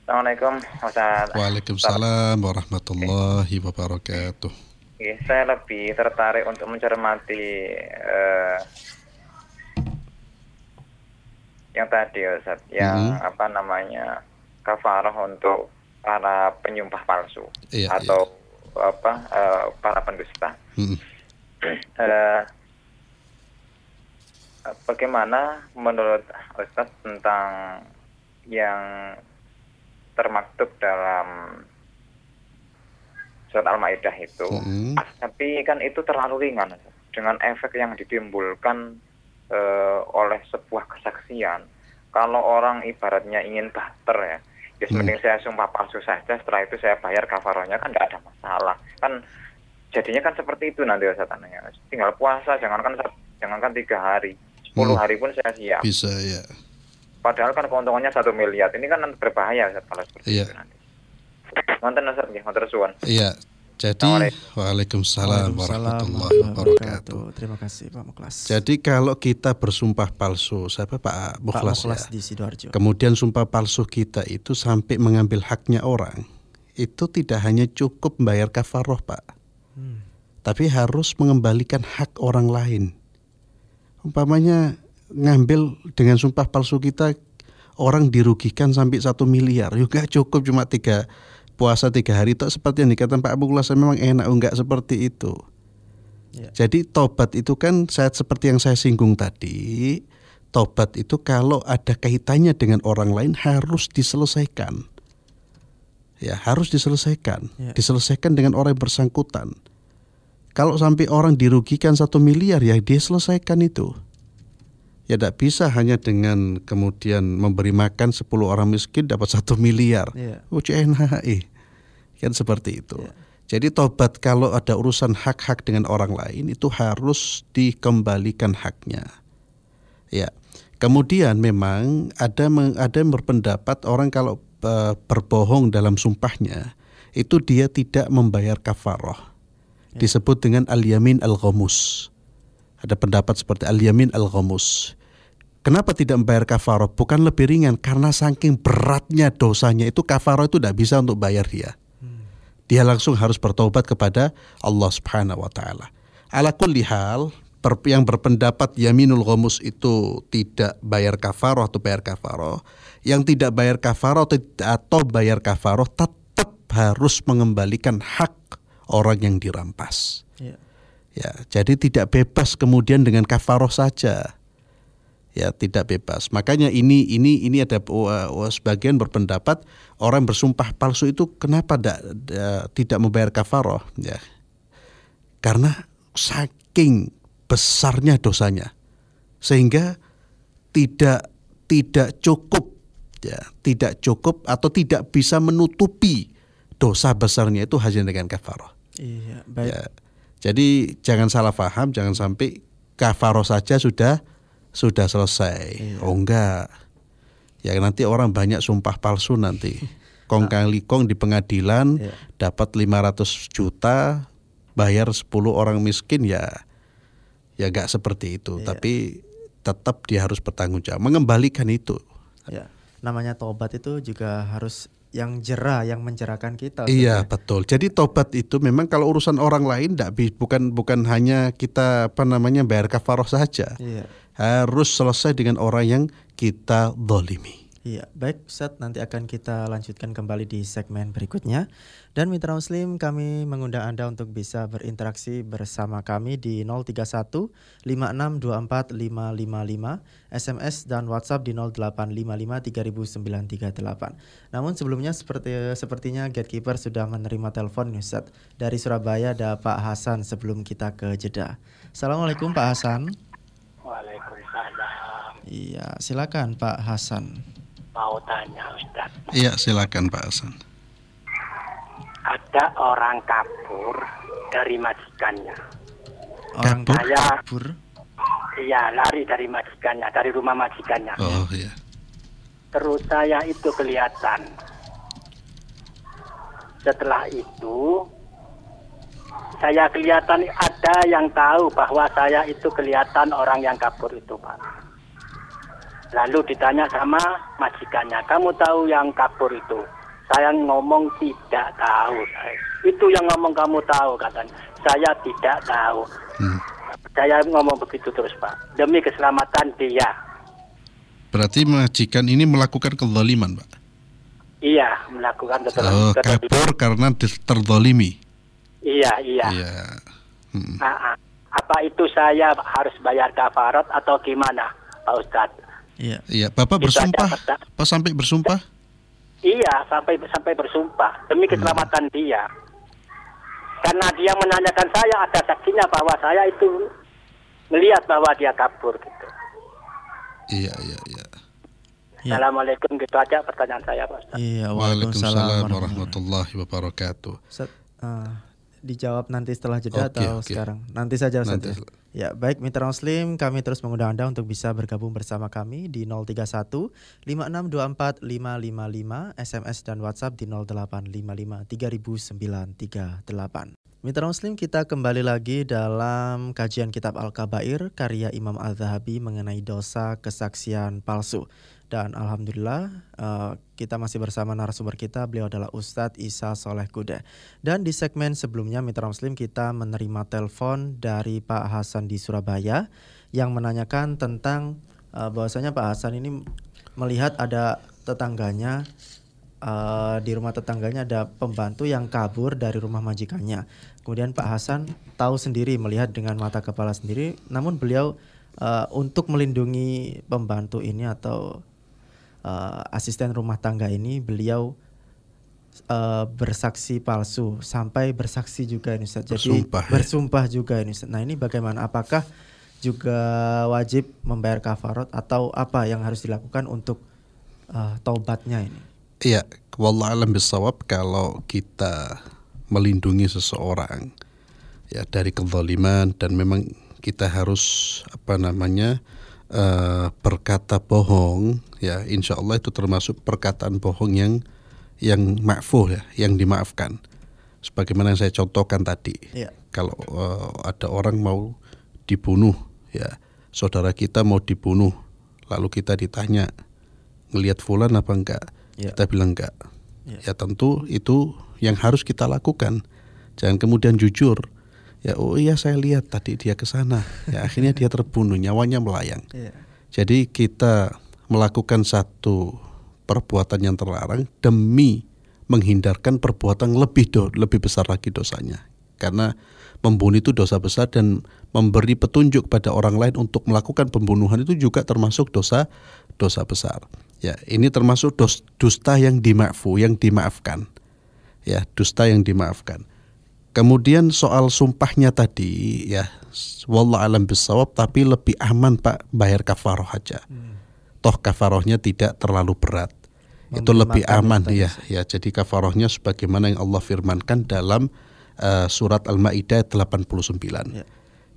Assalamualaikum Ustaz. Waalaikumsalam warahmatullahi wabarakatuh. Oke, saya lebih tertarik untuk mencermati uh, yang tadi Ustaz, yang hmm. apa namanya kafarah untuk para penyumpah palsu iya, atau iya. apa uh, para pendusta. Hmm. Uh, bagaimana menurut Ustaz tentang yang termaktub dalam surat Al-Maidah itu. Mm. Tapi kan itu terlalu ringan dengan efek yang ditimbulkan uh, oleh sebuah kesaksian. Kalau orang ibaratnya ingin barter ya, ya mm. mending saya sumpah palsu saja, setelah itu saya bayar kafaronya kan tidak ada masalah. Kan jadinya kan seperti itu nanti Ustaz ya. Tinggal puasa, jangankan jangankan tiga hari, sepuluh mm. hari pun saya siap. Bisa ya. Padahal kan keuntungannya satu miliar, ini kan berbahaya Ustaz kalau seperti yeah. itu nanti. Mantan Ustaz nggih, matur suwun. Iya. Jadi Waalaikumsalam warahmatullahi wabarakatuh. Terima kasih Pak Muklas. Jadi kalau kita bersumpah palsu, siapa Pak Muklas, Pak Muklas ya? di Sidoarjo. Kemudian sumpah palsu kita itu sampai mengambil haknya orang, itu tidak hanya cukup membayar kafaroh Pak, hmm. tapi harus mengembalikan hak orang lain. Umpamanya ngambil dengan sumpah palsu kita orang dirugikan sampai satu miliar, juga cukup cuma tiga puasa tiga hari itu seperti yang dikatakan Pak Abu Kulasa memang enak enggak seperti itu. Ya. Jadi tobat itu kan saya seperti yang saya singgung tadi, tobat itu kalau ada kaitannya dengan orang lain harus diselesaikan. Ya, harus diselesaikan. Ya. Diselesaikan dengan orang yang bersangkutan. Kalau sampai orang dirugikan satu miliar ya dia selesaikan itu. Ya tidak bisa hanya dengan kemudian memberi makan 10 orang miskin dapat satu miliar. Ya. UCNHI. Kan seperti itu. Ya. Jadi tobat kalau ada urusan hak-hak dengan orang lain itu harus dikembalikan haknya. Ya. Kemudian memang ada ada yang berpendapat orang kalau uh, berbohong dalam sumpahnya itu dia tidak membayar kafaroh. Ya. Disebut dengan al-yamin al-ghamus. Ada pendapat seperti al-yamin al-ghamus. Kenapa tidak membayar kafaroh? Bukan lebih ringan karena saking beratnya dosanya itu kafaroh itu tidak bisa untuk bayar dia. Hmm. Dia langsung harus bertobat kepada Allah Subhanahu wa taala. Ala kulli hal, yang berpendapat yaminul ghamus itu tidak bayar kafaroh atau bayar kafaroh, yang tidak bayar kafaroh atau bayar kafaroh tetap harus mengembalikan hak orang yang dirampas. Ya. Ya, jadi tidak bebas kemudian dengan kafaroh saja. Ya, tidak bebas. Makanya ini ini ini ada uh, sebagian berpendapat orang bersumpah palsu itu kenapa da, da, tidak membayar kafaroh ya. Karena saking besarnya dosanya sehingga tidak tidak cukup ya tidak cukup atau tidak bisa menutupi dosa besarnya itu hanya dengan kafaroh. Iya, baik. Ya, jadi jangan salah paham, jangan sampai kafaroh saja sudah sudah selesai. Iya. Oh enggak. Ya nanti orang banyak sumpah palsu nanti. Kong kali kong di pengadilan iya. dapat 500 juta, bayar 10 orang miskin ya ya gak seperti itu iya. tapi tetap dia harus bertanggung jawab mengembalikan itu ya namanya tobat itu juga harus yang jerah yang mencerahkan kita iya sebenarnya. betul jadi tobat itu memang kalau urusan orang lain tidak bukan bukan hanya kita apa namanya bayar kafaroh saja iya. harus selesai dengan orang yang kita dolimi Iya, baik Ustaz, nanti akan kita lanjutkan kembali di segmen berikutnya. Dan mitra muslim, kami mengundang Anda untuk bisa berinteraksi bersama kami di 031 5624 555, SMS dan WhatsApp di 0855 3938. Namun sebelumnya seperti sepertinya Gatekeeper sudah menerima telepon Ustaz. Dari Surabaya ada Pak Hasan sebelum kita ke jeda. Assalamualaikum Pak Hasan. Waalaikumsalam. Iya, silakan Pak Hasan mau tanya Ustaz. Iya silakan Pak Hasan. Ada orang kabur dari majikannya. Orang kabur? Saya, kabur? Iya lari dari majikannya, dari rumah majikannya. Oh iya. Terus saya itu kelihatan. Setelah itu saya kelihatan ada yang tahu bahwa saya itu kelihatan orang yang kabur itu Pak. Lalu ditanya sama majikannya, kamu tahu yang kabur itu? Saya ngomong tidak tahu. Itu yang ngomong kamu tahu katanya. Saya tidak tahu. Hmm. Saya ngomong begitu terus Pak. Demi keselamatan dia. Berarti majikan ini melakukan kezaliman Pak? Iya, melakukan kezaliman. Oh, kabur karena terzalimi? Iya, iya. Iya. Hmm. Nah, apa itu saya harus bayar kafarat atau gimana Pak Ustadz? Iya. Iya, Bapak bersumpah. Pas sampai bersumpah? Iya, sampai sampai bersumpah demi hmm. keselamatan hmm. dia. Karena dia menanyakan saya ada saksinya bahwa saya itu melihat bahwa dia kabur gitu. Iya, iya, iya. Ya. Assalamualaikum gitu aja pertanyaan saya Pak Ustaz. Iya, Waalaikumsalam warahmatullahi wabarakatuh. Ustaz, uh, dijawab nanti setelah jeda okay, atau okay. sekarang? Nanti saja Ustaz. Nanti. Ya. Ya, baik Mitra Muslim, kami terus mengundang Anda untuk bisa bergabung bersama kami di 031 5624 555 SMS dan WhatsApp di 0855 3938. Mitra Muslim kita kembali lagi dalam kajian kitab Al-Kabair karya Imam Al-Zahabi mengenai dosa kesaksian palsu. Dan alhamdulillah uh, kita masih bersama narasumber kita beliau adalah Ustadz Isa Soleh Kude. Dan di segmen sebelumnya Mitra Muslim kita menerima telepon dari Pak Hasan di Surabaya yang menanyakan tentang uh, bahwasanya Pak Hasan ini melihat ada tetangganya uh, di rumah tetangganya ada pembantu yang kabur dari rumah majikannya. Kemudian Pak Hasan tahu sendiri melihat dengan mata kepala sendiri, namun beliau uh, untuk melindungi pembantu ini atau uh, asisten rumah tangga ini beliau uh, bersaksi palsu sampai bersaksi juga ini Ustaz. Jadi Bersumpah, ya. bersumpah juga ini Ustaz. Nah, ini bagaimana? Apakah juga wajib membayar kafarat atau apa yang harus dilakukan untuk uh, taubatnya ini? Iya, wallah alam bisawab kalau kita melindungi seseorang ya dari kezaliman dan memang kita harus apa namanya uh, berkata bohong ya insya Allah itu termasuk perkataan bohong yang yang makfuh ya yang dimaafkan sebagaimana yang saya contohkan tadi Iya. kalau uh, ada orang mau dibunuh ya saudara kita mau dibunuh lalu kita ditanya ngelihat fulan apa enggak Ya. kita bilang enggak Ya. ya tentu itu yang harus kita lakukan jangan kemudian jujur ya oh iya saya lihat tadi dia ke sana ya akhirnya dia terbunuh nyawanya melayang Iya. jadi kita melakukan satu perbuatan yang terlarang demi menghindarkan perbuatan lebih do, lebih besar lagi dosanya. Karena membunuh itu dosa besar dan memberi petunjuk pada orang lain untuk melakukan pembunuhan itu juga termasuk dosa dosa besar. Ya, ini termasuk dos, dusta yang dimaafkan, yang dimaafkan. Ya, dusta yang dimaafkan. Kemudian soal sumpahnya tadi ya wallah alam bisawab tapi lebih aman Pak bayar kafaroh aja. Toh kafarohnya tidak terlalu berat. Itu Memberi lebih aman ya. Ya jadi kafarohnya sebagaimana yang Allah firmankan dalam eh, surat Al-Maidah 89. Ya.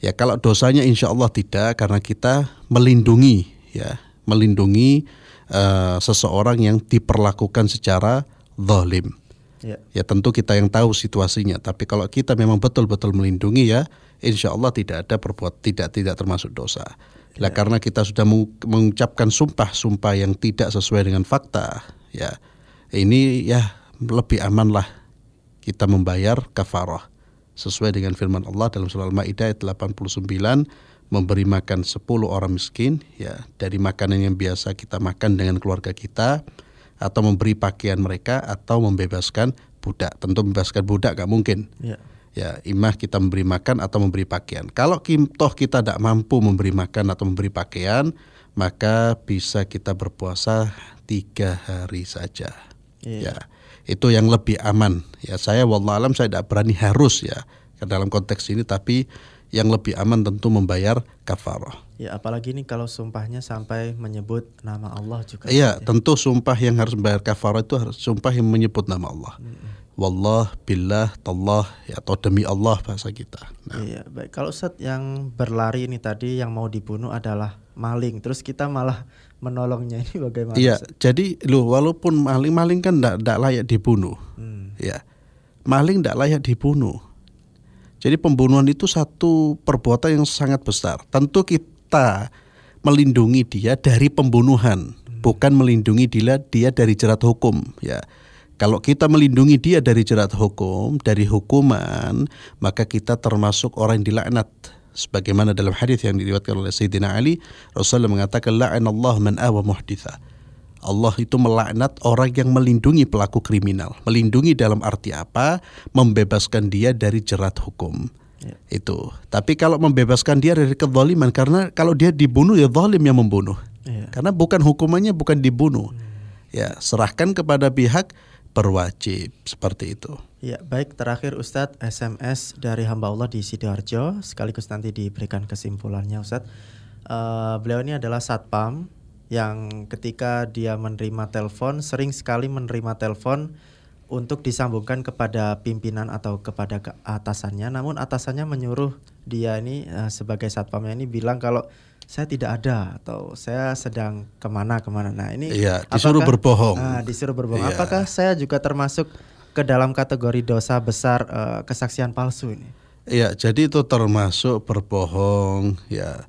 Ya kalau dosanya insya Allah tidak karena kita melindungi ya melindungi eh, seseorang yang diperlakukan secara zalim. Ya. Ya tentu kita yang tahu situasinya. Tapi kalau kita memang betul-betul melindungi ya, insya Allah tidak ada perbuat tidak tidak termasuk dosa. Lah karena kita sudah meng- mengucapkan sumpah-sumpah yang tidak sesuai dengan fakta, ya ini ya lebih aman lah kita membayar kafarah sesuai dengan firman Allah dalam surah Al-Maidah ayat 89 memberi makan 10 orang miskin ya dari makanan yang biasa kita makan dengan keluarga kita atau memberi pakaian mereka atau membebaskan budak. Tentu membebaskan budak gak mungkin. Ya. Ya, imah kita memberi makan atau memberi pakaian. Kalau toh kita tidak mampu memberi makan atau memberi pakaian, maka bisa kita berpuasa tiga hari saja. Iya. Ya, itu yang lebih aman. Ya, saya wallahualam saya tidak berani harus ya ke dalam konteks ini, tapi yang lebih aman tentu membayar kafarah. Ya, apalagi ini kalau sumpahnya sampai menyebut nama Allah juga. Iya, ya. tentu sumpah yang harus membayar kafarah itu harus sumpah yang menyebut nama Allah. Wallah, billah, tallah, ya, atau demi Allah bahasa kita. Nah, Iya, baik. Kalau Ustaz yang berlari ini tadi yang mau dibunuh adalah maling, terus kita malah menolongnya ini bagaimana? Iya, Ustaz? jadi lu walaupun maling-maling kan tidak layak dibunuh. Hmm. Ya. Maling tidak layak dibunuh. Jadi pembunuhan itu satu perbuatan yang sangat besar. Tentu kita melindungi dia dari pembunuhan, bukan melindungi dia dia dari jerat hukum, ya. Kalau kita melindungi dia dari jerat hukum, dari hukuman, maka kita termasuk orang yang dilaknat. Sebagaimana dalam hadis yang diriwayatkan oleh Sayyidina Ali, Rasulullah mengatakan la'anallahu man awa muhditha. Allah itu melaknat orang yang melindungi pelaku kriminal. Melindungi dalam arti apa? Membebaskan dia dari jerat hukum. Ya. Itu. Tapi kalau membebaskan dia dari kezaliman karena kalau dia dibunuh ya zalim yang membunuh. Iya. Karena bukan hukumannya bukan dibunuh. Ya, serahkan kepada pihak berwajib seperti itu. Ya, baik terakhir Ustadz SMS dari hamba Allah di Sidoarjo sekaligus nanti diberikan kesimpulannya Ustadz. Eh, beliau ini adalah satpam yang ketika dia menerima telepon sering sekali menerima telepon untuk disambungkan kepada pimpinan atau kepada ke- atasannya. Namun atasannya menyuruh dia ini eh, sebagai satpamnya ini bilang kalau saya tidak ada atau saya sedang ke mana ke mana. Nah ini Iya, disuruh berbohong. Ah, disuruh berbohong. Iya. Apakah saya juga termasuk ke dalam kategori dosa besar eh, kesaksian palsu ini? Ya, jadi itu termasuk berbohong, ya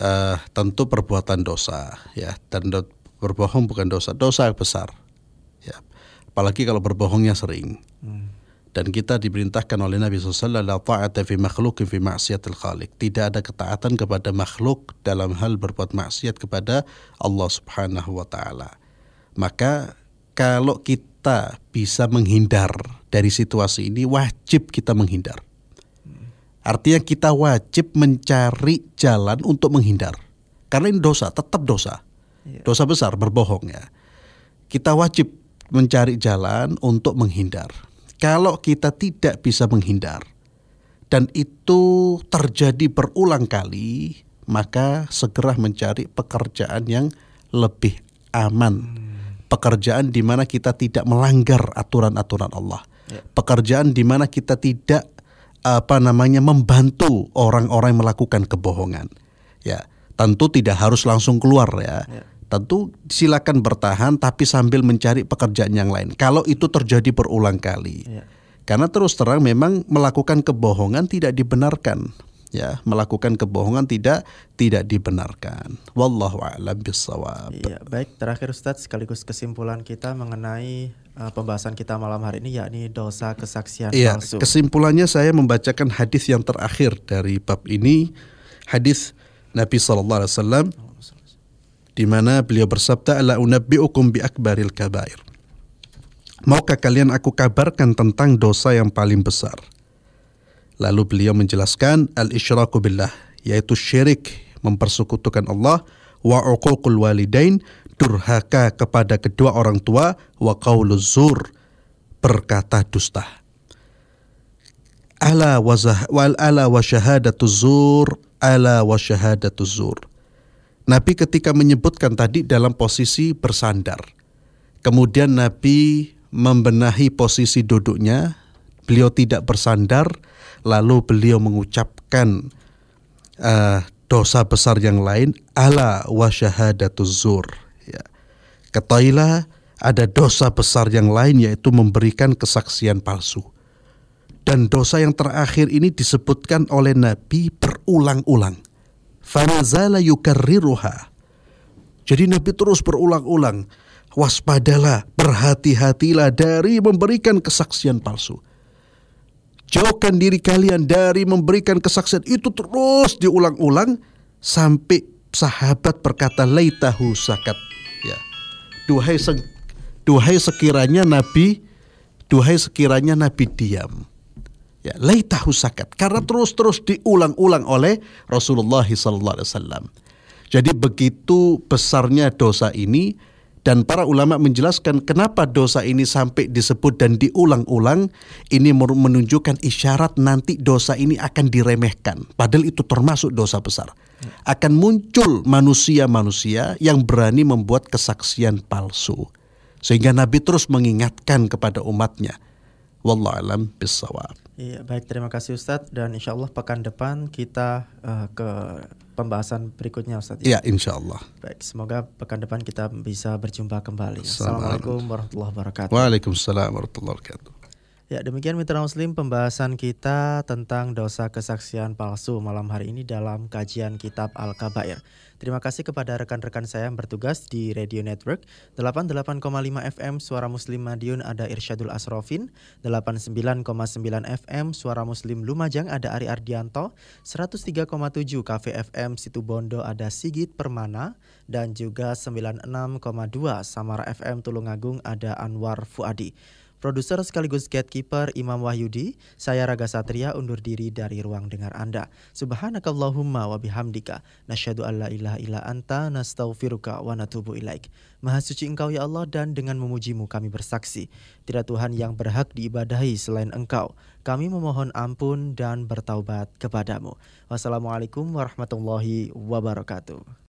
eh, tentu perbuatan dosa, ya dan do- berbohong bukan dosa, dosa besar, ya. Apalagi kalau berbohongnya sering. Dan kita diperintahkan oleh Nabi SAW la ta'ata fi makhlukin fi ma'siyatil khaliq. Tidak ada ketaatan kepada makhluk dalam hal berbuat maksiat kepada Allah Subhanahu wa taala. Maka kalau kita bisa menghindar dari situasi ini wajib kita menghindar. Artinya kita wajib mencari jalan untuk menghindar. Karena ini dosa, tetap dosa. Iya. Dosa besar berbohong ya. Kita wajib mencari jalan untuk menghindar. Kalau kita tidak bisa menghindar dan itu terjadi berulang kali, maka segera mencari pekerjaan yang lebih aman. Pekerjaan di mana kita tidak melanggar aturan-aturan Allah. Ya. Pekerjaan di mana kita tidak apa namanya membantu orang-orang yang melakukan kebohongan. Ya, tentu tidak harus langsung keluar ya. Ya. Tentu silakan bertahan tapi sambil mencari pekerjaan yang lain. Kalau itu terjadi berulang kali. Ya. Karena terus terang memang melakukan kebohongan tidak dibenarkan. Ya, melakukan kebohongan tidak tidak dibenarkan. Wallahu a'lam bissawab. Iya, baik. Terakhir Ustadz, sekaligus kesimpulan kita mengenai uh, pembahasan kita malam hari ini yakni dosa kesaksian Iya, palsu. kesimpulannya saya membacakan hadis yang terakhir dari bab ini, hadis Nabi sallallahu alaihi wasallam di mana beliau bersabda ala unabbiukum bi akbaril kabair. Maukah kalian aku kabarkan tentang dosa yang paling besar? Lalu beliau menjelaskan al-isyraku billah yaitu syirik mempersekutukan Allah wa uququl walidain durhaka kepada kedua orang tua wa qauluz zur berkata dusta. Ala wa zah- wal ala wa syahadatu zur ala wa syahadatu zur. Nabi ketika menyebutkan tadi dalam posisi bersandar. Kemudian Nabi membenahi posisi duduknya, beliau tidak bersandar, lalu beliau mengucapkan eh, dosa besar yang lain, ala wa syahadatu zur. Ya. Ketahuilah ada dosa besar yang lain yaitu memberikan kesaksian palsu. Dan dosa yang terakhir ini disebutkan oleh Nabi berulang-ulang. Fanazala yukarriruha. Jadi Nabi terus berulang-ulang. Waspadalah, berhati-hatilah dari memberikan kesaksian palsu. Jauhkan diri kalian dari memberikan kesaksian itu terus diulang-ulang sampai sahabat berkata laitahu sakat. Ya. Duhai se- duhai sekiranya Nabi duhai sekiranya Nabi diam. Ya, laitahu sakat karena terus-terus diulang-ulang oleh Rasulullah sallallahu alaihi wasallam. Jadi begitu besarnya dosa ini dan para ulama menjelaskan kenapa dosa ini sampai disebut dan diulang-ulang ini menunjukkan isyarat nanti dosa ini akan diremehkan padahal itu termasuk dosa besar. Akan muncul manusia-manusia yang berani membuat kesaksian palsu. Sehingga Nabi terus mengingatkan kepada umatnya. Wallahu alam bisawab. Iya, baik. Terima kasih Ustadz. Dan insya Allah pekan depan kita uh, ke pembahasan berikutnya Ustadz. Ya insya Allah. Baik, semoga pekan depan kita bisa berjumpa kembali. Assalamualaikum. Assalamualaikum warahmatullahi wabarakatuh. Waalaikumsalam warahmatullahi wabarakatuh. Ya, demikian mitra muslim pembahasan kita tentang dosa kesaksian palsu malam hari ini dalam kajian kitab Al-Kabair. Terima kasih kepada rekan-rekan saya yang bertugas di Radio Network. 88,5 FM Suara Muslim Madiun ada Irsyadul Asrofin, 89,9 FM Suara Muslim Lumajang ada Ari Ardianto, 103,7 Cafe FM Situbondo ada Sigit Permana. Dan juga 96,2 Samara FM Tulungagung ada Anwar Fuadi. Produser sekaligus gatekeeper Imam Wahyudi, saya Raga Satria undur diri dari ruang dengar Anda. Subhanakallahumma wa bihamdika, nasyhadu an la ilaha illa anta, nastaghfiruka wa natubu ilaik. Maha suci Engkau ya Allah dan dengan memujimu kami bersaksi, tidak Tuhan yang berhak diibadahi selain Engkau. Kami memohon ampun dan bertaubat kepadamu. Wassalamualaikum warahmatullahi wabarakatuh.